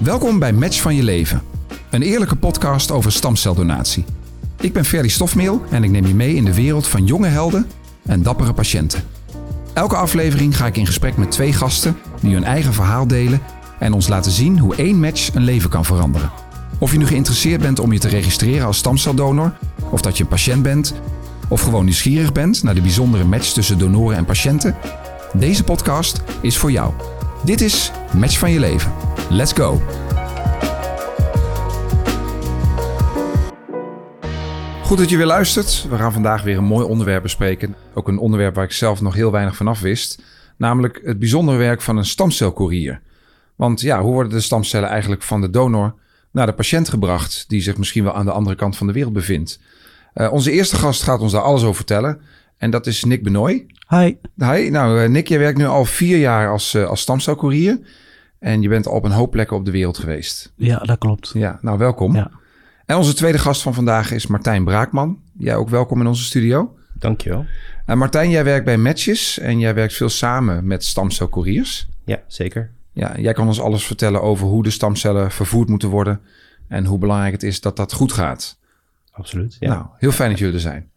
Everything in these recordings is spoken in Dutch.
Welkom bij Match van je leven, een eerlijke podcast over stamceldonatie. Ik ben Ferdy Stofmeel en ik neem je mee in de wereld van jonge helden en dappere patiënten. Elke aflevering ga ik in gesprek met twee gasten die hun eigen verhaal delen en ons laten zien hoe één match een leven kan veranderen. Of je nu geïnteresseerd bent om je te registreren als stamceldonor, of dat je een patiënt bent, of gewoon nieuwsgierig bent naar de bijzondere match tussen donoren en patiënten, deze podcast is voor jou. Dit is Match van je leven. Let's go! Goed dat je weer luistert. We gaan vandaag weer een mooi onderwerp bespreken. Ook een onderwerp waar ik zelf nog heel weinig van af wist. Namelijk het bijzondere werk van een stamcelcourier. Want ja, hoe worden de stamcellen eigenlijk van de donor naar de patiënt gebracht... die zich misschien wel aan de andere kant van de wereld bevindt? Uh, onze eerste gast gaat ons daar alles over vertellen. En dat is Nick Benoy. Hi. Hi. Nou, uh, Nick, jij werkt nu al vier jaar als, uh, als stamcelcourier. En je bent al op een hoop plekken op de wereld geweest. Ja, dat klopt. Ja, nou welkom. Ja. En onze tweede gast van vandaag is Martijn Braakman. Jij ook welkom in onze studio. Dankjewel. Uh, Martijn, jij werkt bij Matches en jij werkt veel samen met stamcelcouriers. Ja, zeker. Ja, jij kan ons alles vertellen over hoe de stamcellen vervoerd moeten worden en hoe belangrijk het is dat dat goed gaat. Absoluut. Ja. Nou, heel fijn dat jullie er zijn.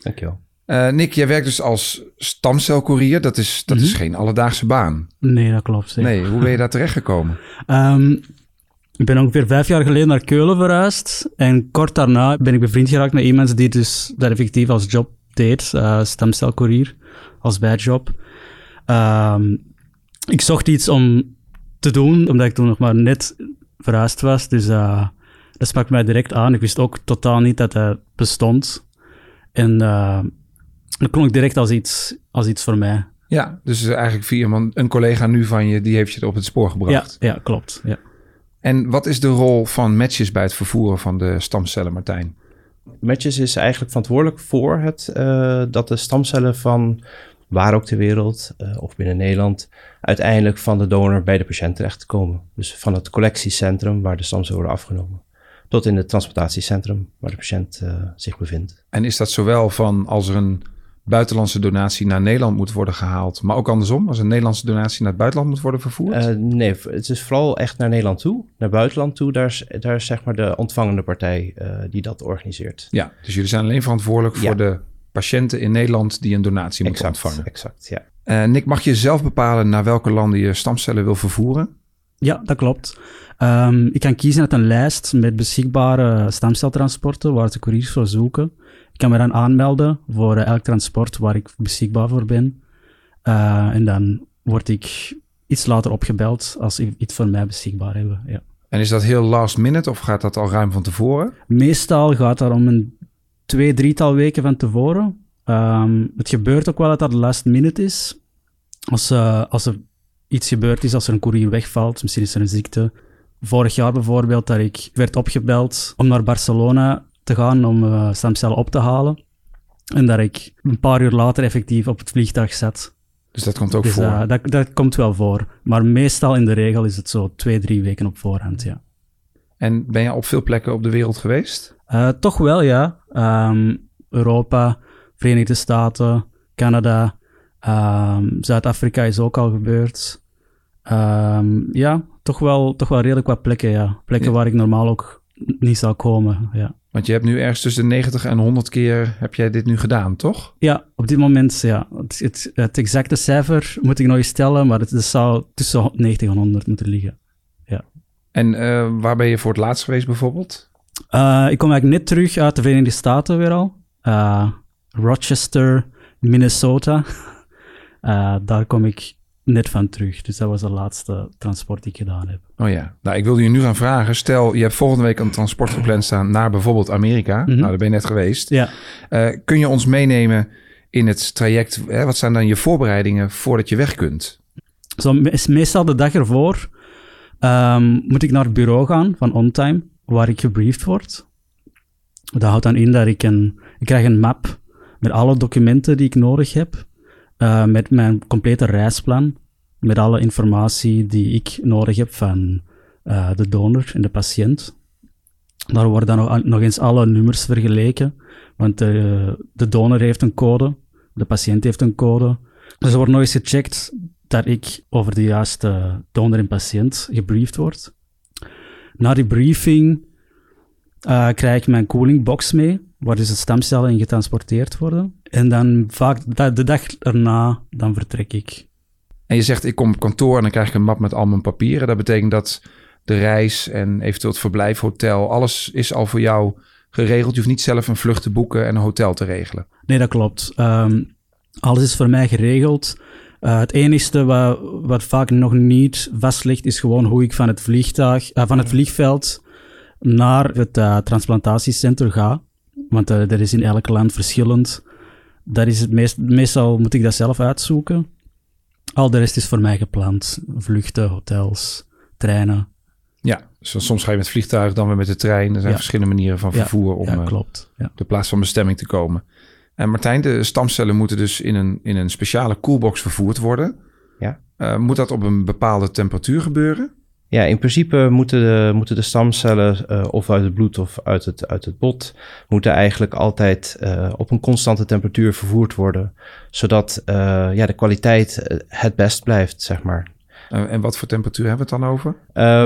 Dankjewel. Uh, Nick, jij werkt dus als stamcelcourier. Dat is, dat mm -hmm. is geen alledaagse baan. Nee, dat klopt. Zeker. Nee, hoe ben je daar terechtgekomen? um, ik ben ongeveer vijf jaar geleden naar Keulen verhuisd. En kort daarna ben ik bevriend geraakt met iemand die dus dat effectief als job deed. Uh, stamcelcourier, als bijjob. Um, ik zocht iets om te doen, omdat ik toen nog maar net verhuisd was. Dus uh, dat sprak mij direct aan. Ik wist ook totaal niet dat hij bestond. En uh, dat klonk direct als iets, als iets voor mij. Ja, dus eigenlijk via een collega nu van je, die heeft je op het spoor gebracht. Ja, ja klopt. Ja. En wat is de rol van Matches bij het vervoeren van de stamcellen, Martijn? Matches is eigenlijk verantwoordelijk voor het, uh, dat de stamcellen van waar ook ter wereld uh, of binnen Nederland uiteindelijk van de donor bij de patiënt terechtkomen. Dus van het collectiecentrum waar de stamcellen worden afgenomen tot in het transportatiecentrum waar de patiënt uh, zich bevindt. En is dat zowel van als er een buitenlandse donatie naar Nederland moet worden gehaald, maar ook andersom, als een Nederlandse donatie naar het buitenland moet worden vervoerd? Uh, nee, het is vooral echt naar Nederland toe. Naar buitenland toe, daar is, daar is zeg maar de ontvangende partij uh, die dat organiseert. Ja, dus jullie zijn alleen verantwoordelijk ja. voor de patiënten in Nederland die een donatie moeten ontvangen. Exact, ja. Uh, Nick, mag je zelf bepalen naar welke landen je stamcellen wil vervoeren? Ja, dat klopt. Um, ik kan kiezen uit een lijst met beschikbare stamceltransporten waar de couriers voor zoeken. Ik kan me dan aanmelden voor elk transport waar ik beschikbaar voor ben. Uh, en dan word ik iets later opgebeld als ik iets voor mij beschikbaar hebben. Ja. En is dat heel last minute of gaat dat al ruim van tevoren? Meestal gaat dat om een twee, drietal weken van tevoren. Um, het gebeurt ook wel dat dat last minute is. Als, uh, als er iets gebeurd is, als er een courier wegvalt, misschien is er een ziekte. Vorig jaar bijvoorbeeld, dat ik werd opgebeld om naar Barcelona te gaan om uh, stamcellen op te halen. En dat ik een paar uur later effectief op het vliegtuig zat. Dus dat komt ook dus, voor? Uh, dat, dat komt wel voor. Maar meestal in de regel is het zo twee, drie weken op voorhand, ja. En ben je op veel plekken op de wereld geweest? Uh, toch wel, ja. Um, Europa, Verenigde Staten, Canada, um, Zuid-Afrika is ook al gebeurd. Um, ja, toch wel, toch wel redelijk wat plekken, ja. Plekken ja. waar ik normaal ook niet zou komen, ja. Want je hebt nu ergens tussen de 90 en 100 keer heb jij dit nu gedaan, toch? Ja, op dit moment, ja. Het, het, het exacte cijfer moet ik nog eens stellen, maar het, het zou tussen 90 en 100 moeten liggen, ja. En uh, waar ben je voor het laatst geweest bijvoorbeeld? Uh, ik kom eigenlijk net terug uit de Verenigde Staten weer al. Uh, Rochester, Minnesota. daar kom ik net van terug. Dus dat was de laatste transport die ik gedaan heb. Oh ja. Nou, ik wilde je nu gaan vragen. Stel, je hebt volgende week een transport gepland staan naar bijvoorbeeld Amerika. Mm -hmm. Nou, daar ben je net geweest. Ja. Uh, kun je ons meenemen in het traject? Hè? Wat zijn dan je voorbereidingen voordat je weg kunt? Zo, meestal de dag ervoor um, moet ik naar het bureau gaan van OnTime, waar ik gebriefd word. Dat houdt dan in dat ik een... Ik krijg een map met alle documenten die ik nodig heb. Uh, met mijn complete reisplan, met alle informatie die ik nodig heb van uh, de donor en de patiënt. Daar worden dan nog, eens alle nummers vergeleken, want de, de donor heeft een code, de patiënt heeft een code. Dus er wordt nog eens gecheckt dat ik over de juiste donor en patiënt gebriefd word. Na die briefing eh, krijg ik mijn koelingbox mee, waar dus de stamcellen in getransporteerd worden. En dan vaak de dag erna, dan vertrek ik. En je zegt, ik kom op kantoor en dan krijg ik een map met al mijn papieren. Dat betekent dat de reis en eventueel het verblijf, hotel, alles is al voor jou geregeld. Je hoeft niet zelf een vlucht te boeken en een hotel te regelen. Nee, dat klopt. Ehm, alles is voor mij geregeld. Uh, het enige wat, wat vaak nog niet vast ligt, is gewoon hoe ik van het, vliegtuig, uh, van het vliegveld naar het uh, transplantatiecentrum ga. Want dat is in elk land verschillend. Dat is het meest, meestal moet ik dat zelf uitzoeken. Al de rest is voor mij gepland. Vluchten, hotels, treinen. Ja, dus soms ga je met vliegtuig, dan weer met de trein. Er zijn verschillende manieren van vervoer om ja, klopt. Ja. de plaats van bestemming te komen. En Martijn, de stamcellen moeten dus in een, in een speciale koelbox vervoerd worden. Ja. Uh, moet dat op een bepaalde temperatuur gebeuren? Ja, in principe moeten de, moeten de stamcellen, uh, of uit het bloed of uit het, uit het bot, moeten eigenlijk altijd uh, op een constante temperatuur vervoerd worden. Zodat ja, de kwaliteit het best blijft, zeg maar. en wat voor temperatuur hebben we het dan over?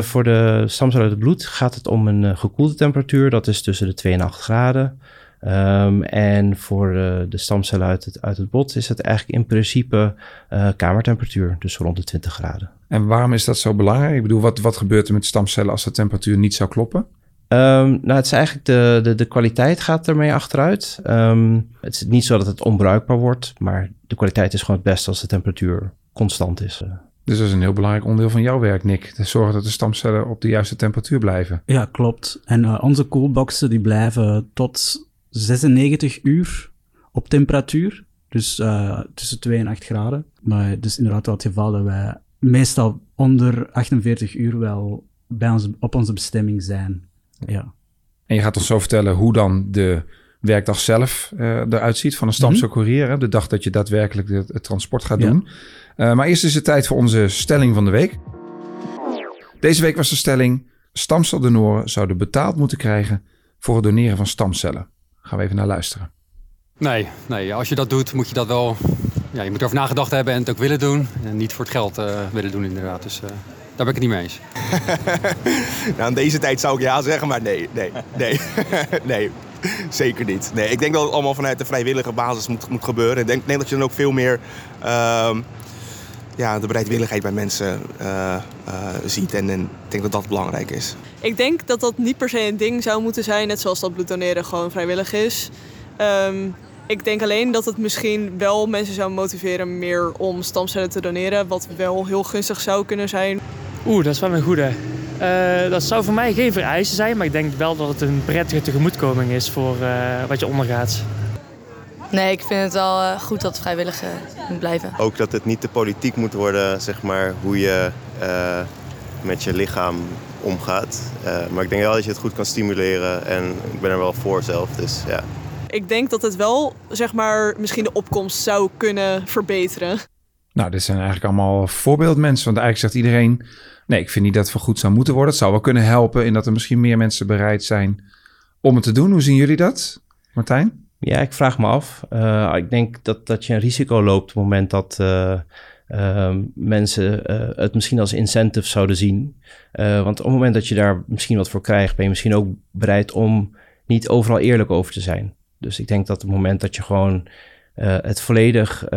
voor de stamcellen uit het bloed gaat het om een gekoelde temperatuur. Dat is tussen de 2 en 8 graden. Um, en voor uh, de stamcellen uit het, uit het bot is het eigenlijk in principe uh, kamertemperatuur, dus rond de 20 graden. En waarom is dat zo belangrijk? Ik bedoel, wat, wat gebeurt er met stamcellen als de temperatuur niet zou kloppen? Um, nou, het is eigenlijk de, de, de kwaliteit gaat ermee achteruit. Um, het is niet zo dat het onbruikbaar wordt, maar de kwaliteit is gewoon het beste als de temperatuur constant is. Dus dat is een heel belangrijk onderdeel van jouw werk, Nick. Te zorgen dat de stamcellen op de juiste temperatuur blijven. Ja, klopt. En uh, onze koelboxen die blijven tot 96 uur op temperatuur. Dus uh, tussen 2 en 8 graden. Maar dus inderdaad wel het geval dat wij meestal onder 48 uur wel bij ons, op onze bestemming zijn. Ja. En je gaat ons zo vertellen hoe dan de werkdag zelf uh, eruit ziet van een stamcelcourier. Mm -hmm. De dag dat je daadwerkelijk het, het transport gaat ja. doen. Uh, maar eerst is het tijd voor onze stelling van de week. Deze week was de stelling... stamceldonoren zouden betaald moeten krijgen voor het doneren van stamcellen. Gaan we even naar luisteren. Nee, nee, als je dat doet, moet je dat wel. Ja, je moet erover nagedacht hebben en het ook willen doen. En niet voor het geld uh, willen doen, inderdaad. Dus uh, daar ben ik het niet mee eens. nou, in deze tijd zou ik ja zeggen, maar nee, nee, nee. nee, zeker niet. Nee, ik denk dat het allemaal vanuit de vrijwillige basis moet, moet gebeuren. Ik denk, denk dat je dan ook veel meer. Uh, ja, de bereidwilligheid bij mensen uh, uh, ziet. En, en, ik denk dat dat belangrijk is. Ik denk dat dat niet per se een ding zou moeten zijn, net zoals dat bloed doneren gewoon vrijwillig is. Um, ik denk alleen dat het misschien wel mensen zou motiveren meer om stamcellen te doneren, wat wel heel gunstig zou kunnen zijn. Oeh, dat is wel een goede. Uh, dat zou voor mij geen vereiste zijn, maar ik denk wel dat het een prettige tegemoetkoming is voor wat je ondergaat. Nee, ik vind het wel uh, goed dat het vrijwillig uh, moet blijven. Ook dat het niet de politiek moet worden, zeg maar, hoe je uh, met je lichaam omgaat. maar ik denk wel dat je het goed kan stimuleren en ik ben er wel voor zelf, dus ja. Ik denk dat het wel, zeg maar, misschien de opkomst zou kunnen verbeteren. Nou, dit zijn eigenlijk allemaal voorbeeldmensen. Want eigenlijk zegt iedereen... nee, ik vind niet dat het vergoed zou moeten worden. Het zou wel kunnen helpen in dat er misschien meer mensen bereid zijn om het te doen. Hoe zien jullie dat, Martijn? Ja, ik vraag me af. Uh, ik denk dat, dat je een risico loopt op het moment dat uh, uh, mensen het misschien als incentive zouden zien. want op het moment dat je daar misschien wat voor krijgt, ben je misschien ook bereid om niet overal eerlijk over te zijn. Dus ik denk dat op het moment dat je gewoon het volledig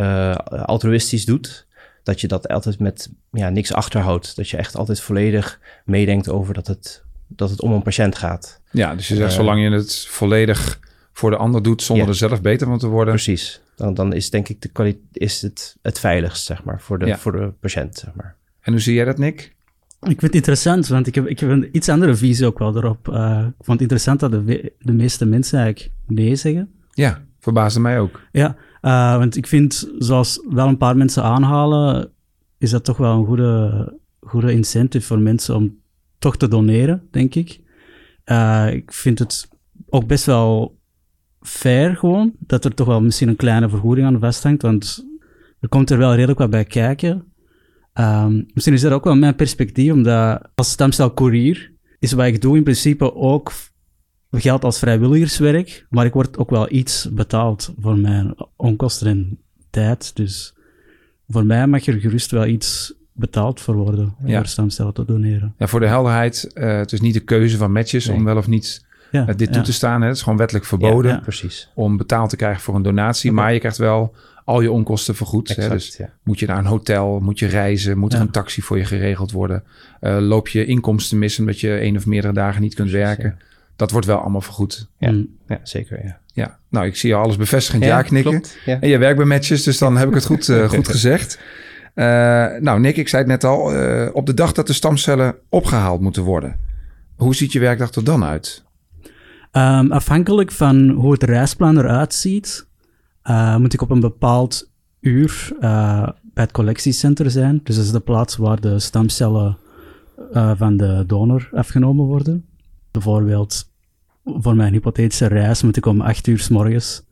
altruïstisch doet, dat je dat altijd met ja, niks achterhoudt. Dat je echt altijd volledig meedenkt over dat het, dat het om een patiënt gaat. Ja, dus je zegt zolang je het volledig voor de ander doet zonder ja. er zelf beter van te worden. Precies. Dan, dan is denk ik de is het, het veiligst, zeg maar, voor de, ja. voor de patiënt, zeg maar. En hoe zie jij dat, Nick? Ik vind het interessant, want ik heb, ik heb een iets andere visie ook wel erop. Uh, ik vond het interessant dat de, de meeste mensen eigenlijk nee zeggen. Ja, verbaasde mij ook. Ja, uh, want ik vind, zoals wel een paar mensen aanhalen, is dat toch wel een goede, goede incentive voor mensen om toch te doneren, denk ik. Uh, ik vind het ook best wel fair gewoon, dat er toch wel misschien een kleine vergoeding aan vasthangt, want er komt er wel redelijk wat bij kijken. Um, misschien is dat ook wel mijn perspectief, omdat als stamcelcourier is wat ik doe in principe ook geld als vrijwilligerswerk, maar ik word ook wel iets betaald voor mijn onkosten en tijd. Dus voor mij mag er gerust wel iets betaald voor worden Ja. voor stamcellen te doneren. Ja, voor de helderheid, eh, het is niet de keuze van matches Nee. om wel of niet Ja, eh, dit toe te staan. Hè. Het is gewoon wettelijk verboden om betaald te krijgen voor een donatie. Maar je krijgt wel al je onkosten vergoed. Hè. Exact, Dus ja. moet je naar een hotel, moet je reizen, moet er een taxi voor je geregeld worden. Eh, loop je inkomsten mis omdat je één of meerdere dagen niet kunt werken. Dat wordt wel allemaal vergoed. Ja. Mm. Ja, zeker, ja. Ja, nou, ik zie je alles bevestigend ja, knikken. klopt. En je werkt bij matches, dus dan heb ik het goed, eh, goed gezegd. Nou, Nick, ik zei het net al. op de dag dat de stamcellen opgehaald moeten worden. Hoe ziet je werkdag er dan uit? Ehm, afhankelijk van hoe het reisplan eruit ziet, eh, moet ik op een bepaald uur eh, bij het collectiecentrum zijn. Dus dat is de plaats waar de stamcellen eh, van de donor afgenomen worden. Bijvoorbeeld, voor mijn hypothetische reis moet ik om 8 uur s morgens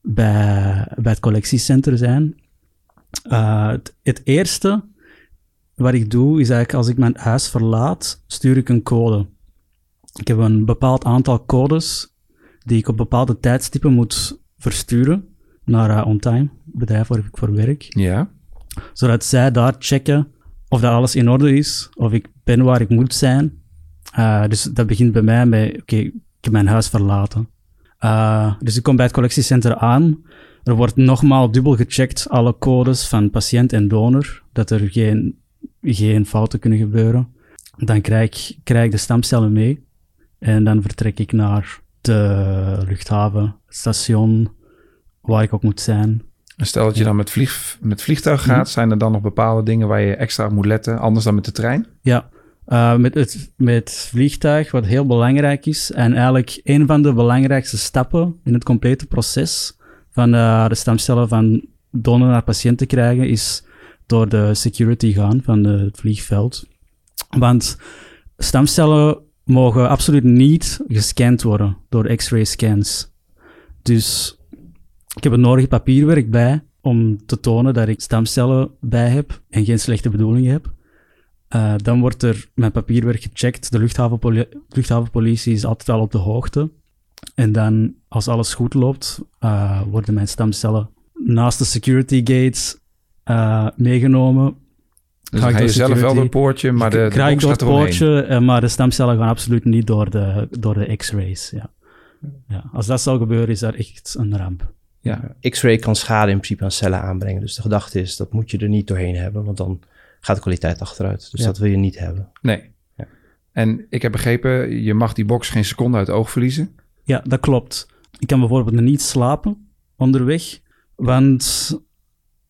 bij, bij het collectiecentrum zijn. Het, het eerste wat ik doe, is eigenlijk als ik mijn huis verlaat, stuur ik een code. Ik heb een bepaald aantal codes die ik op bepaalde tijdstippen moet versturen naar uh, OnTime, bedrijf waar ik voor werk. Ja, Zodat zij daar checken of dat alles in orde is, of ik ben waar ik moet zijn. Uh, dus dat begint bij mij met, oké, ik heb mijn huis verlaten. Uh, dus ik kom bij het collectiecentrum aan. Er wordt nogmaals dubbel gecheckt, alle codes van patiënt en donor, dat er geen, geen fouten kunnen gebeuren. Dan krijg, krijg ik de stamcellen mee. En dan vertrek ik naar de luchthaven, het station, waar ik ook moet zijn. en stel dat je dan met, vlieg, met vliegtuig gaat. Zijn er dan nog bepaalde dingen waar je extra op moet letten? Anders dan met de trein? Ja, eh, met, het, met vliegtuig, wat heel belangrijk is. En eigenlijk een van de belangrijkste stappen in het complete proces van eh, de stamcellen van donor naar patiënt te krijgen, is door de security gaan van de- het vliegveld. Want stamcellen mogen absoluut niet gescand worden door x-ray scans. Dus ik heb het nodige papierwerk bij om te tonen dat ik stamcellen bij heb en geen slechte bedoelingen heb. Uh, dan wordt er mijn papierwerk gecheckt. De luchthavenpoli luchthavenpolitie is altijd wel op de hoogte. En dan, als alles goed loopt, uh, worden mijn stamcellen naast de security gates uh, meegenomen. Dus dan ga je zelf wel door het poortje, maar de, de door het poortje, uh, maar de stamcellen gaan absoluut niet door de, door de x-rays. Ja. Ja, als dat zou gebeuren, is dat echt een ramp. Ja. X-ray kan schade in principe aan cellen aanbrengen. Dus de gedachte is, dat moet je er niet doorheen hebben, want dan gaat de kwaliteit achteruit. Dus Ja. dat wil je niet hebben. Nee. Ja. En ik heb begrepen, je mag die box geen seconde uit het oog verliezen. Ja, dat klopt. Ik kan bijvoorbeeld niet slapen onderweg, want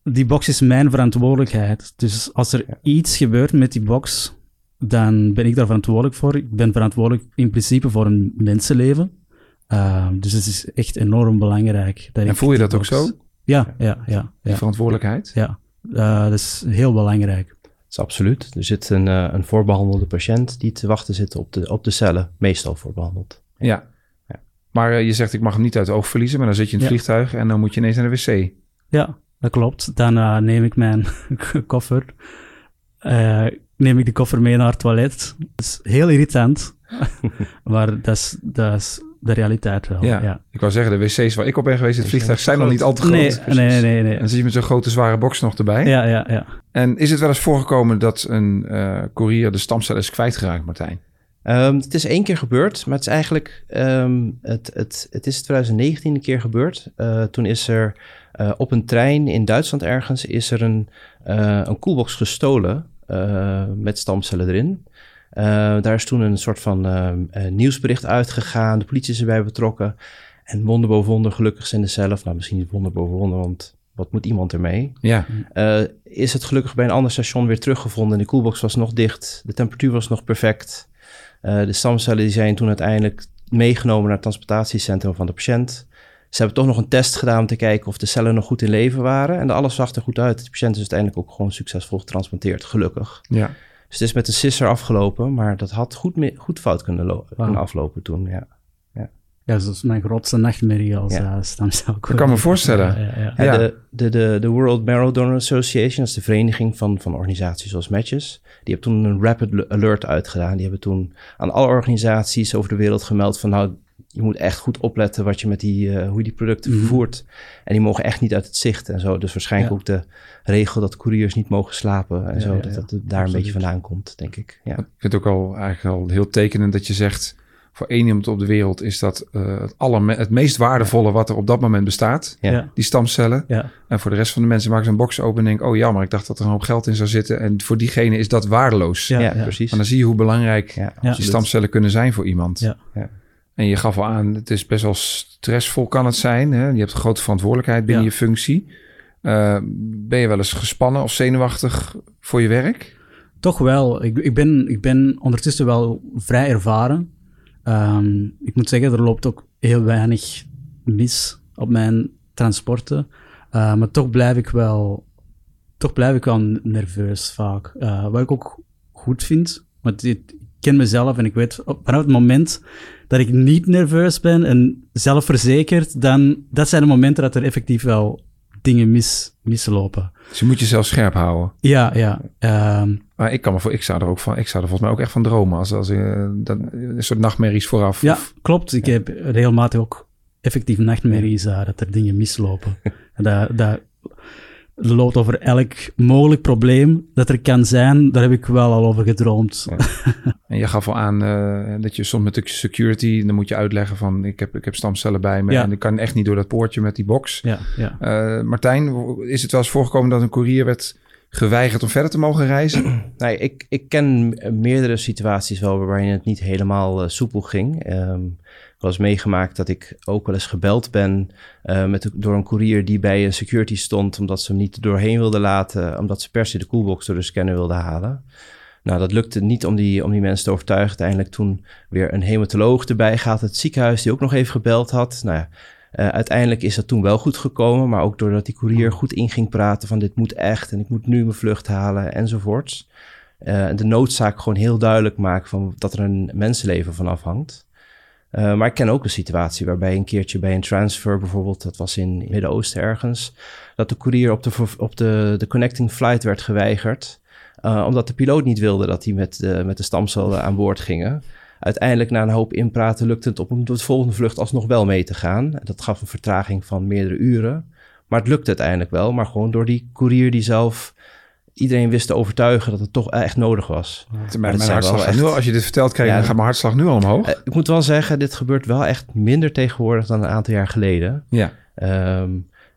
die box is mijn verantwoordelijkheid. Dus als er iets gebeurt met die box, dan ben ik daar verantwoordelijk voor. Ik ben verantwoordelijk in principe voor een mensenleven. Uh, dus het is echt enorm belangrijk. Dat En voel je dat ook zo? Ja, ja, ja. Die ja, verantwoordelijkheid? ja. Uh, dat is heel belangrijk. Dat is absoluut. Er zit een, uh, een voorbehandelde patiënt die te wachten zit op de, op de cellen, meestal voorbehandeld. Ja. Ja. Maar uh, je zegt, ik mag hem niet uit het oog verliezen, maar dan zit je in het Ja. vliegtuig en dan moet je ineens naar de wc. Ja, dat klopt. Dan uh, neem ik mijn koffer. Uh, neem ik de koffer mee naar het toilet. Dat is heel irritant. maar dat is, dat is de realiteit wel. Ja. Ja. Ik wou zeggen, de wc's waar ik op ben geweest in het vliegtuig zijn nog niet al te groot. Nee, nee, nee, nee, nee. En dan zit je met zo'n grote zware box nog erbij. Ja, ja, ja. En is het wel eens voorgekomen dat een uh, courier de stamcellen is kwijtgeraakt, Martijn? Um, het is één keer gebeurd, maar het is eigenlijk, um, het, het, het is 2019 een keer gebeurd. Uh, toen is er uh, op een trein in Duitsland ergens, is er een, uh, een koelbox gestolen uh, met stamcellen erin. Daar is toen een soort van nieuwsbericht uitgegaan. De politie is erbij betrokken. En wonder boven wonder, gelukkig zijn de zelf. Nou, misschien niet wonder boven wonder, want wat moet iemand ermee? Ja. Is het gelukkig bij een ander station weer teruggevonden. De koelbox was nog dicht. De temperatuur was nog perfect. De stamcellen die zijn toen uiteindelijk meegenomen naar het transportatiecentrum van de patiënt. Ze hebben toch nog een test gedaan om te kijken of de cellen nog goed in leven waren. En alles zag er goed uit. De patiënt is uiteindelijk ook gewoon succesvol getransplanteerd, gelukkig. Ja. Dus het is met een sisser afgelopen, maar dat had goed, goed fout kunnen, wow. kunnen aflopen toen, ja. ja. Ja, dat is mijn grootste nachtmerrie als ja. uh, stamcel. Ik kan me voorstellen. Ja, ja, ja. De, de, de, de World Marrow Donor Association, dat is de vereniging van, van organisaties zoals Matches, die hebben toen een rapid alert uitgedaan. Die hebben toen aan alle organisaties over de wereld gemeld van nou, je moet echt goed opletten wat je met die, eh, hoe je die producten Mhm. vervoert. En die mogen echt niet uit het zicht en zo. Dus waarschijnlijk Ja. ook de regel dat couriers niet mogen slapen en Ja, zo. ja, dat dat daar een beetje vandaan komt, denk ik. Ja. Ik vind het ook al eigenlijk al heel tekenend dat je zegt... voor één iemand op de wereld is dat eh, het, aller, het meest waardevolle wat er op dat moment bestaat. Die stamcellen. Ja. En voor de rest van de mensen maken ze een box open en denken... oh jammer, ik dacht dat er een hoop geld in zou zitten. En voor diegene is dat waardeloos. Ja, Ja, ja. precies. Maar dan zie je hoe belangrijk die stamcellen kunnen zijn voor iemand. Ja. En je gaf al aan, het is best wel stressvol kan het zijn. Hè? Je hebt een grote verantwoordelijkheid binnen Ja. je functie. Eh, ben je wel eens gespannen of zenuwachtig voor je werk? Toch wel. Ik, ik, ben, ik ben ondertussen wel vrij ervaren. Ehm, ik moet zeggen, er loopt ook heel weinig mis op mijn transporten. Eh, maar toch blijf ik wel, toch blijf ik wel nerveus vaak. Eh, wat ik ook goed vind, want dit, ken mezelf en ik weet vanaf het moment dat ik niet nerveus ben en zelfverzekerd, dan dat zijn de momenten dat er effectief wel dingen mis, mislopen. Dus je moet jezelf scherp houden. Ja, ja. ehm, Maar ik kan me voor, ik zou er ook van, ik zou er volgens mij ook echt van dromen als, als eh, dat, een soort nachtmerries vooraf. Ja, Of- klopt. Ik heb regelmatig ook effectief nachtmerries uh, dat er dingen mislopen. en dat, dat loopt over elk mogelijk probleem dat er kan zijn. Daar heb ik wel al over gedroomd. Ja. En je gaf al aan eh, dat je soms met de security, dan moet je uitleggen van ik heb, ik heb stamcellen bij me Ja. en ik kan echt niet door dat poortje met die box. Ja, ja. Eh, Martijn, is het wel eens voorgekomen dat een courier werd geweigerd om verder te mogen reizen? Nee, ik, ik ken meerdere situaties wel waarin het niet helemaal eh, soepel ging. Ehm, ik was meegemaakt dat ik ook wel eens gebeld ben eh, met door een courier die bij een security stond, omdat ze hem niet doorheen wilden laten, omdat ze per se de coolbox door de scanner wilden halen. Nou, dat lukte niet om die, om die mensen te overtuigen. Uiteindelijk toen weer een hematoloog erbij gaat, het ziekenhuis die ook nog even gebeld had. Nou ja, eh, uiteindelijk is dat toen wel goed gekomen, maar ook doordat die courier goed in ging praten van dit moet echt en ik moet nu mijn vlucht halen enzovoorts. Eh, de noodzaak gewoon heel duidelijk maken van dat er een mensenleven van afhangt. Eh, maar ik ken ook een situatie waarbij een keertje bij een transfer bijvoorbeeld, dat was in het Midden-Oosten ergens, dat de courier op de, op de, de connecting flight werd geweigerd. eh, omdat de piloot niet wilde dat hij met, de met de stamcellen aan boord gingen. Uiteindelijk, na een hoop inpraten, lukte het op de volgende vlucht alsnog wel mee te gaan. Dat gaf een vertraging van meerdere uren. Maar het lukte uiteindelijk wel. Maar gewoon door die courier die zelf iedereen wist te overtuigen dat het toch echt nodig was. Mijn, mijn hartslag echt- nu al, als je dit vertelt, krijg, Ja, dan gaat mijn hartslag nu al omhoog. Eh, ik moet wel zeggen, dit gebeurt wel echt minder tegenwoordig dan een aantal jaar geleden. ja. Ehm,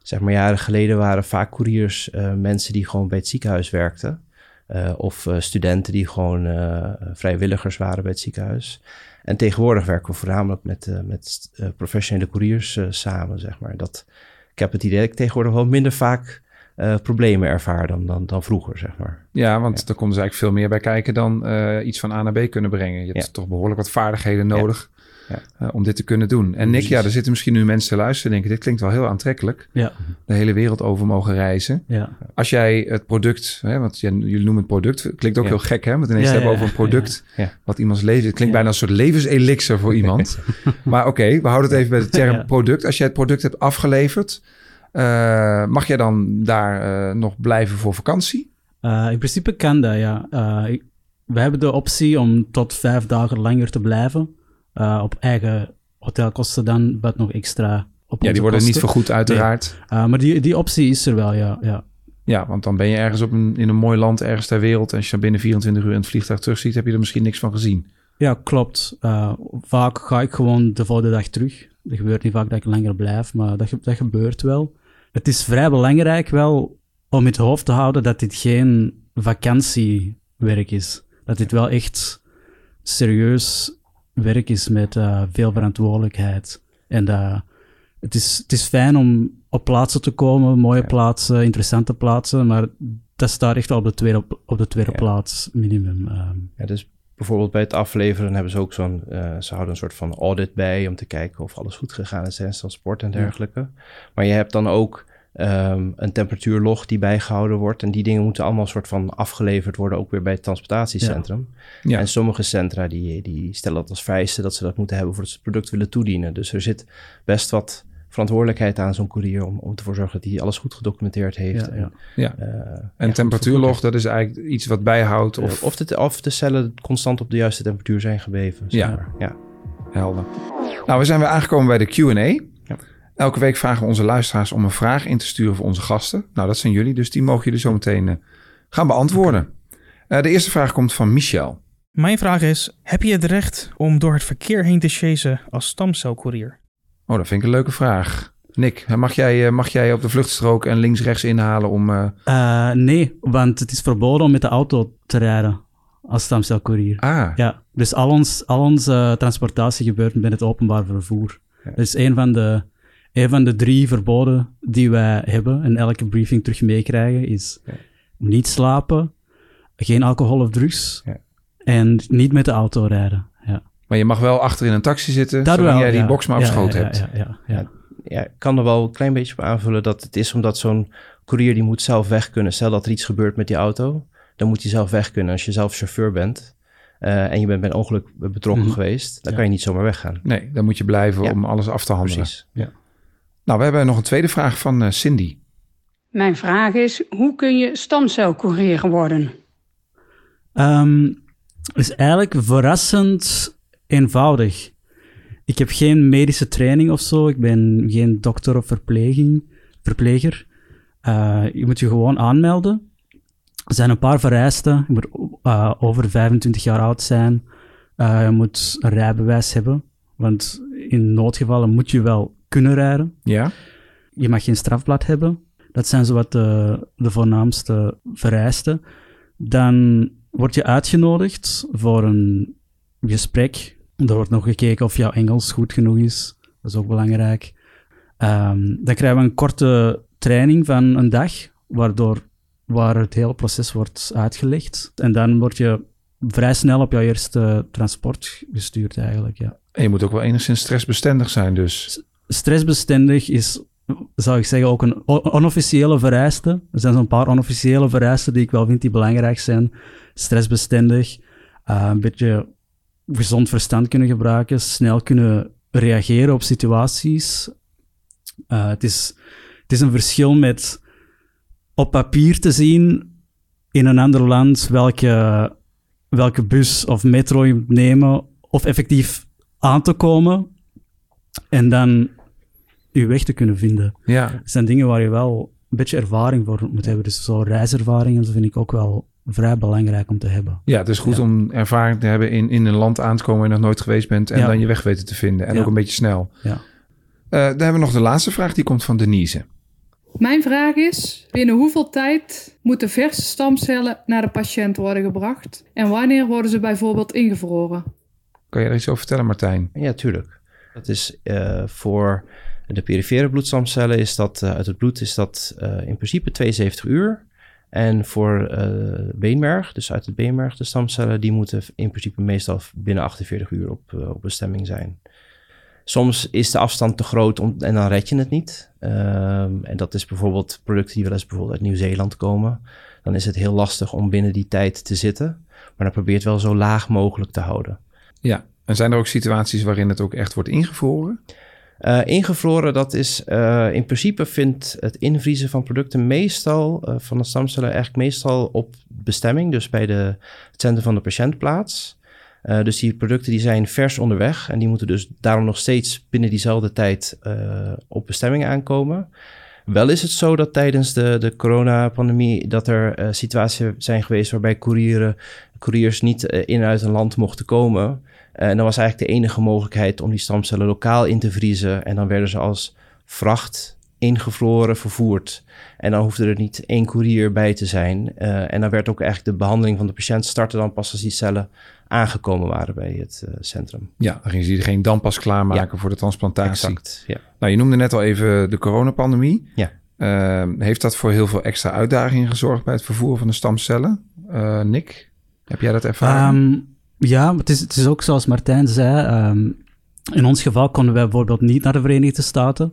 zeg maar jaren geleden waren vaak couriers eh, mensen die gewoon bij het ziekenhuis werkten. Eh, of eh, studenten die gewoon eh, vrijwilligers waren bij het ziekenhuis. En tegenwoordig werken we voornamelijk met, eh, met eh, professionele couriers eh, samen, zeg maar. Dat, ik heb het idee dat ik tegenwoordig wel minder vaak eh, problemen ervaar dan, dan, dan vroeger, zeg maar. ja, want er komt dus eigenlijk veel meer bij kijken dan eh, iets van A naar B kunnen brengen. Je hebt Ja. toch behoorlijk wat vaardigheden nodig Ja. eh, om dit te kunnen doen. En Nick, Precies. ja, er zitten misschien nu mensen te luisteren en denken, dit klinkt wel heel aantrekkelijk. Ja, De hele wereld over mogen reizen. ja. Als jij het product, hè, want jij- jullie noemen het product, het klinkt ook Ja. heel gek hè, want ineens Ja, hebben we ja, over een product ja, ja. wat iemands leven, het klinkt Ja. bijna een soort levenselixer voor iemand. maar oké, we houden het even bij de term Ja. product. Als jij het product hebt afgeleverd, mag jij dan daar eh, nog blijven voor vakantie? Eh, in principe kan dat, ja. Eh, we hebben de optie om tot vijf dagen langer te blijven. Eh, op eigen hotelkosten dan, wat nog extra op Ja, die worden niet vergoed uiteraard. Eh, maar die, die optie is er wel, ja. ja. Ja, want dan ben je ergens op een, in een mooi land, ergens ter wereld. En als je dan binnen 24 uur in het vliegtuig terugziet, heb je er misschien niks van gezien. Ja, klopt. Eh, vaak ga ik gewoon de volgende dag terug. Het gebeurt niet vaak dat ik langer blijf, maar dat, dat gebeurt wel. Het is vrij belangrijk wel om in het hoofd te houden dat dit geen vakantiewerk is. Dat dit wel echt serieus werk is met eh, veel verantwoordelijkheid. En dat het, is, het is fijn om op plaatsen te komen, mooie Ja. plaatsen, interessante plaatsen, maar dat staat echt wel op de tweede, op de tweede Ja. plaats, minimum. ehm. Ja, dus bijvoorbeeld bij het afleveren hebben ze ook zo'n... eh, ze houden een soort van audit bij om te kijken of alles goed gegaan is tijdens transport en dergelijke. Maar je hebt dan ook ehm, een temperatuurlog die bijgehouden wordt. En die dingen moeten allemaal soort van afgeleverd worden, ook weer bij het transportatiecentrum. Ja. En sommige centra die, die stellen dat als vereiste dat ze dat moeten hebben voordat ze het product willen toedienen. Dus er zit best wat verantwoordelijkheid aan zo'n courier om, om ervoor te zorgen dat hij alles goed gedocumenteerd heeft. Ja, en, ja. Ja. eh, En ja, temperatuurlog, dat is eigenlijk iets wat bijhoudt. of, Of, de, of de cellen constant op de juiste temperatuur zijn gebleven. zeg Ja. maar. ja. helder. Nou, we zijn weer aangekomen bij de Q&A. Elke week vragen we onze luisteraars om een vraag in te sturen voor onze gasten. Nou, dat zijn jullie, dus die mogen jullie zo meteen uh, gaan beantwoorden. Uh, de eerste vraag komt van Michel. Mijn vraag is, heb je het recht om door het verkeer heen te chasen als stamcelcourier? Oh, dat vind ik een leuke vraag. Nick, mag jij, mag jij op de vluchtstrook en links-rechts inhalen om... Uh... nee, want het is verboden om met de auto te rijden als stamcelcourier. Ah. Ja, dus al, ons, al onze transportatie gebeurt met het openbaar vervoer. Ja. Dat is een van, de, een van de drie verboden die wij hebben en elke briefing terug meekrijgen, is ja. niet slapen, geen alcohol of drugs ja. en niet met de auto rijden. Ja. Maar je mag wel achter in een taxi zitten, Dat zolang wel, jij die box maar op Ja, schoot ja, hebt. Ja, ja, ja. Ja, ik kan er wel een klein beetje op aanvullen dat het is omdat zo'n courier die moet zelf weg kunnen. Stel dat er iets gebeurt met die auto, dan moet hij zelf weg kunnen. Als je zelf chauffeur bent uh, en je bent bij een ongeluk betrokken Mhm. geweest, dan Ja. kan je niet zomaar weggaan. Nee, dan moet je blijven Ja. om alles af te handelen. Precies. Ja. Nou, we hebben nog een tweede vraag van eh, Cindy. Mijn vraag is, hoe kun je stamcelcourier worden? Ehm, is eigenlijk verrassend eenvoudig. Ik heb geen medische training of zo. Ik ben geen dokter of verpleging, verpleger. Eh, je moet je gewoon aanmelden. Er zijn een paar vereisten. Je moet eh, over 25 jaar oud zijn. Eh, je moet een rijbewijs hebben. Want in noodgevallen moet je wel kunnen rijden. Ja? Je mag geen strafblad hebben. Dat zijn zowat de, de voornaamste vereisten. Dan word je uitgenodigd voor een gesprek. Er wordt nog gekeken of jouw Engels goed genoeg is. Dat is ook belangrijk. Ehm, dan krijgen we een korte training van een dag, waardoor, waar het hele proces wordt uitgelegd. En dan word je vrij snel op jouw eerste transport gestuurd eigenlijk, ja. En je moet ook wel enigszins stressbestendig zijn dus. Stressbestendig is, zou ik zeggen, ook een onofficiële vereiste. Er zijn zo'n paar onofficiële vereisten die ik wel vind die belangrijk zijn. Stressbestendig, eh, een beetje gezond verstand kunnen gebruiken, snel kunnen reageren op situaties. Eh, het, is, het is een verschil met op papier te zien in een ander land welke, welke bus of metro je moet nemen, of effectief aan te komen en dan je weg te kunnen vinden. Ja. Dat zijn dingen waar je wel een beetje ervaring voor moet hebben. Dus zo reiservaringen dat vind ik ook wel vrij belangrijk om te hebben. Ja, het is goed Ja. om ervaring te hebben in, in een land aan te komen waar je nog nooit geweest bent. En Ja. dan je weg weten te vinden. En Ja. ook een beetje snel. Ja. Eh, dan hebben we nog de laatste vraag, die komt van Denise. Mijn vraag is: binnen hoeveel tijd moeten verse stamcellen naar de patiënt worden gebracht? En wanneer worden ze bijvoorbeeld ingevroren? Kan je er iets over vertellen, Martijn? Ja, tuurlijk. Dat is eh, voor de perifere bloedstamcellen is dat eh, uit het bloed is dat eh, in principe 72 uur. En voor eh, beenmerg, dus uit het beenmerg de stamcellen, die moeten in principe meestal binnen 48 uur op, eh, op bestemming zijn. Soms is de afstand te groot en dan red je het niet. Ehm, en dat is bijvoorbeeld producten die wel eens bijvoorbeeld uit Nieuw-Zeeland komen. Dan is het heel lastig om binnen die tijd te zitten. Maar dan probeer je het wel zo laag mogelijk te houden. Ja. En zijn er ook situaties waarin het ook echt wordt ingevroren? Uh, ingevroren, dat is uh, in principe vindt het invriezen van producten meestal uh, van de stamcellen eigenlijk meestal op bestemming, dus bij de, het centrum van de patiënt plaats. dus die producten die zijn vers onderweg en die moeten dus daarom nog steeds binnen diezelfde tijd op bestemming aankomen. Wel is het zo dat tijdens de, de coronapandemie dat er situaties zijn geweest waarbij courieren, couriers niet in en uit een land mochten komen. Uh, en dat was eigenlijk de enige mogelijkheid om die stamcellen lokaal in te vriezen. En dan werden ze als vracht ingevroren vervoerd. En dan hoefde er niet één koerier bij te zijn. Uh, en dan werd ook eigenlijk de behandeling van de patiënt starten dan pas als die cellen aangekomen waren bij het uh, centrum. Ja, dan gingen ze geen dan pas klaarmaken ja. voor de transplantatie. Exact, ja. Nou, je noemde net al even de coronapandemie. Ja. Uh, heeft dat voor heel veel extra uitdagingen gezorgd bij het vervoeren van de stamcellen? Uh, Nick, heb jij dat ervaren? Um, ja, het is, het is ook zoals Martijn zei. Um, in ons geval konden wij bijvoorbeeld niet naar de Verenigde Staten.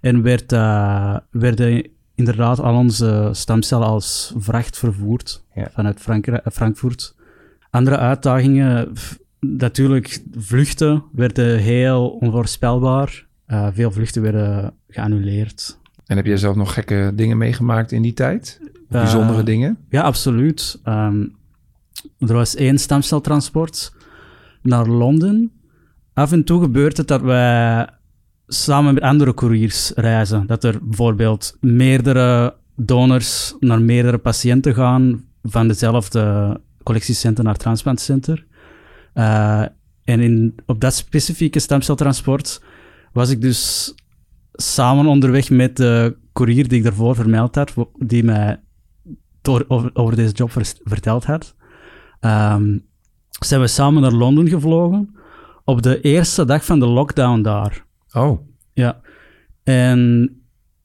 En werd, uh, werden inderdaad al onze stamcellen als vracht vervoerd ja. vanuit Frank Frankfurt. Andere uitdagingen, natuurlijk, vluchten werden heel onvoorspelbaar. Uh, veel vluchten werden geannuleerd. En heb jij zelf nog gekke dingen meegemaakt in die tijd? Bijzondere dingen? Ja, absoluut. Um, er was één stamceltransport naar Londen. af en toe gebeurt het dat wij samen met andere couriers reizen. Dat er bijvoorbeeld meerdere donors naar meerdere patiënten gaan van dezelfde collectiecentrum naar transplantcenter. Uh, en in, op dat specifieke stemceltransport was ik dus samen onderweg met de courier die ik daarvoor vermeld had, die mij door, over, deze job verteld had. Um, zijn we samen naar Londen gevlogen op de eerste dag van de lockdown daar. Oh. Ja. En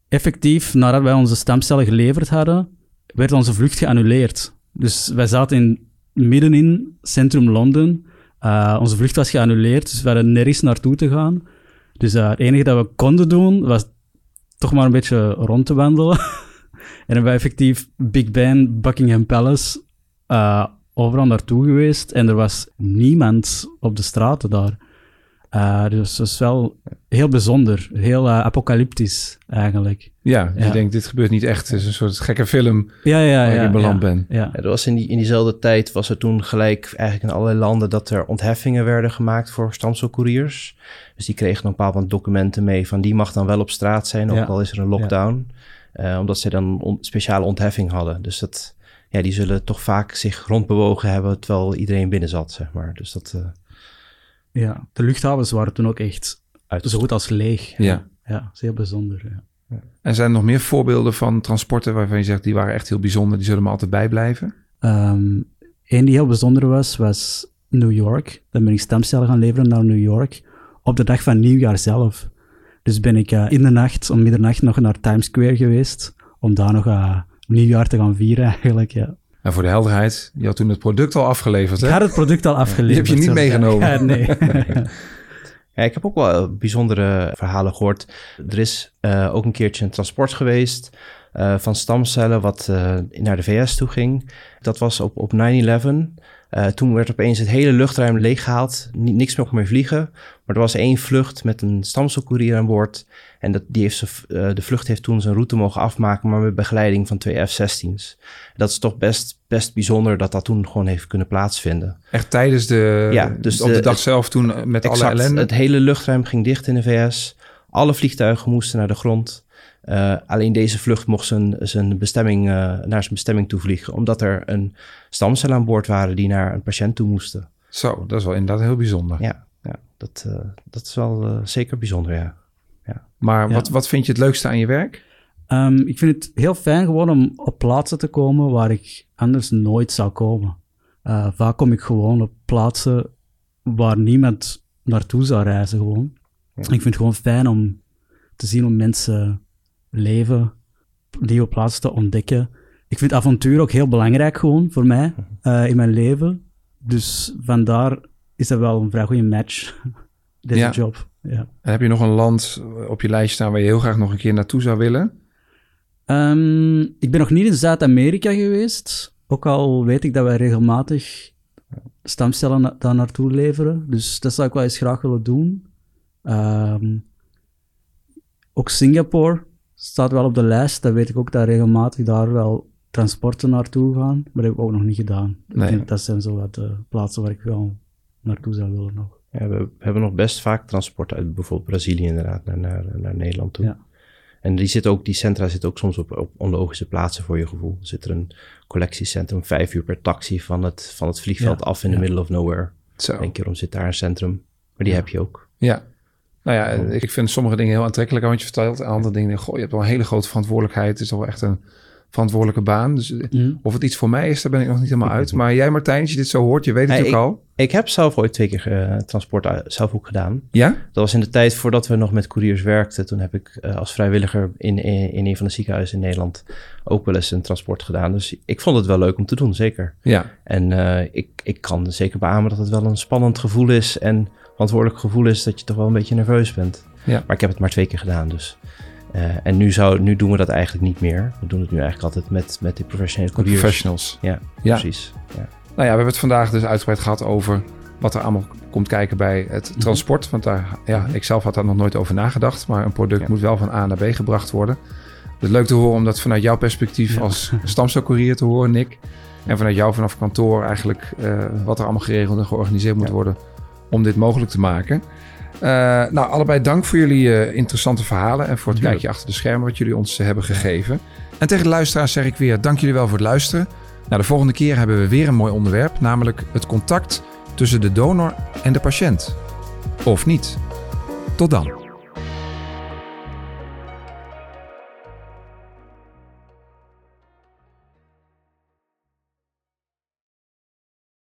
effectief, nadat wij onze stamcellen geleverd hadden, werd onze vlucht geannuleerd. Dus wij zaten in, midden in centrum Londen. Uh, onze vlucht was geannuleerd, dus we hadden nergens naartoe te gaan. Dus uh, het enige dat we konden doen, was toch maar een beetje rond te wandelen. en hebben we effectief Big Ben, Buckingham Palace, uh, overal naartoe geweest. En er was niemand op de straten daar. Uh, dus dat is wel heel bijzonder, heel uh, apocalyptisch eigenlijk. Ja, je denkt, dit gebeurt niet echt. Het is een soort gekke film ja, ja, waar ja, je beland ja, bent. Ja. Er was in, die, in diezelfde tijd was er toen gelijk eigenlijk in allerlei landen dat er ontheffingen werden gemaakt voor stamcelcouriers. Dus die kregen een bepaald moment documenten mee van die mag dan wel op straat zijn, ook al is er een lockdown. Uh, omdat ze dan on, speciale ontheffing hadden. Dus dat, ja, die zullen toch vaak zich rondbewogen hebben terwijl iedereen binnen zat, zeg maar. Dus dat... Ja, de luchthavens waren toen ook echt Uit zo goed als leeg. Ja. Ja, zeer bijzonder. Ja. En zijn er nog meer voorbeelden van transporten waarvan je zegt die waren echt heel bijzonder, die zullen me altijd bijblijven? Um, Eén die heel bijzonder was, was New York. Dan ben ik stemcellen gaan leveren naar New York op de dag van nieuwjaar zelf. Dus ben ik uh, in de nacht, om middernacht, nog naar Times Square geweest om daar nog uh, nieuwjaar te gaan vieren eigenlijk, ja. En voor de helderheid, je had toen het product al afgeleverd, hè? Ik had het product al afgeleverd. Die heb je niet meegenomen. Ja, nee. ja, ik heb ook wel bijzondere verhalen gehoord. Er is uh, ook een keertje een transport geweest uh, van stamcellen wat uh, naar de VS toe ging. Dat was op, op 9-11. Uh, toen werd opeens het hele luchtruim leeggehaald. N niks mocht meer vliegen. Maar er was één vlucht met een stamcelcourier aan boord. En dat, die heeft ze, uh, de vlucht heeft toen zijn route mogen afmaken, maar met begeleiding van twee F-16's. Dat is toch best, best bijzonder dat dat toen gewoon heeft kunnen plaatsvinden. Echt tijdens de, ja, dus op de, de dag zelf toen met exact, alle ellende? Het hele luchtruim ging dicht in de VS. Alle vliegtuigen moesten naar de grond. Uh, alleen deze vlucht mocht zijn, zijn bestemming, uh, naar zijn bestemming toe vliegen, omdat er een stamcel aan boord waren die naar een patiënt toe moesten. Zo, dat is wel inderdaad heel bijzonder. Ja, ja dat, uh, dat is wel zeker bijzonder, ja. Ja. Maar ja. Wat, wat vind je het leukste aan je werk? Um, ik vind het heel fijn gewoon om op plaatsen te komen waar ik anders nooit zou komen. vaak kom ik gewoon op plaatsen waar niemand naartoe zou reizen gewoon. Ja. Ik vind het gewoon fijn om te zien hoe mensen leven, nieuwe plaatsen te ontdekken. Ik vind avontuur ook heel belangrijk gewoon voor mij uh, in mijn leven. Dus vandaar is dat wel een vrij goede match, deze ja. job. Ja. En heb je nog een land op je lijst staan waar je heel graag nog een keer naartoe zou willen? Um, ik ben nog niet in Zuid-Amerika geweest. Ook al weet ik dat wij regelmatig stamcellen na daar naartoe leveren. Dus dat zou ik wel eens graag willen doen. Um, ook Singapore staat wel op de lijst. Dan weet ik ook dat regelmatig daar wel transporten naartoe gaan. Maar dat heb ik ook nog niet gedaan. Nee. Ik denk, dat zijn zo wat de plaatsen waar ik wel naartoe zou willen nog. Ja, we hebben nog best vaak transport uit bijvoorbeeld Brazilië inderdaad naar, naar, naar Nederland toe. Ja. En die, zit ook, die centra zitten ook soms op, op onlogische plaatsen voor je gevoel. Er zit er een collectiecentrum vijf uur per taxi van het, van het vliegveld Ja, af in the ja. middle of nowhere. Zo. Eén keer om zit daar een centrum. Maar die heb je ook. Ja. Nou ja, ik vind sommige dingen heel aantrekkelijk aan wat je vertelt. En andere dingen, goh, je hebt wel een hele grote verantwoordelijkheid. Het is toch wel echt een verantwoordelijke baan. Dus eh, of het iets voor mij is, daar ben ik nog niet helemaal uit. Maar jij Martijn, als je dit zo hoort, je weet het Hey, natuurlijk ik, al. Ik heb zelf ooit twee keer eh, transport uit- zelf ook gedaan. Ja? Dat was in de tijd voordat we nog met couriers werkten. Toen heb ik eh, als vrijwilliger in, in, in een van de ziekenhuizen in Nederland ook wel eens een transport gedaan. Dus ik vond het wel leuk om te doen, zeker. Ja. En eh, ik, ik kan zeker beamen dat het wel een spannend gevoel is en verantwoordelijk gevoel is dat je toch wel een beetje nerveus bent. Ja. Maar ik heb het maar twee keer gedaan, dus. Eh, en nu, zou, nu doen we dat eigenlijk niet meer. We doen het nu eigenlijk altijd met, met die professionele couriers. professionals. Ja, Ja. precies. Ja. Nou ja, we hebben het vandaag dus uitgebreid gehad over wat er allemaal komt kijken bij het Mhm. transport. Want daar, ja, ik zelf had daar nog nooit over nagedacht. Maar een product Ja. moet wel van A naar B gebracht worden. Dus leuk te horen om dat vanuit jouw perspectief als stamcelcourier te horen, Nick. En vanuit jou vanaf kantoor eigenlijk eh, wat er allemaal geregeld en georganiseerd moet Ja. worden om dit mogelijk te maken. Uh, nou, allebei dank voor jullie uh, interessante verhalen en voor het kijkje achter de schermen wat jullie ons hebben gegeven. En tegen de luisteraars zeg ik weer dank jullie wel voor het luisteren. Nou, de volgende keer hebben we weer een mooi onderwerp, namelijk het contact tussen de donor en de patiënt. Of niet. Tot dan.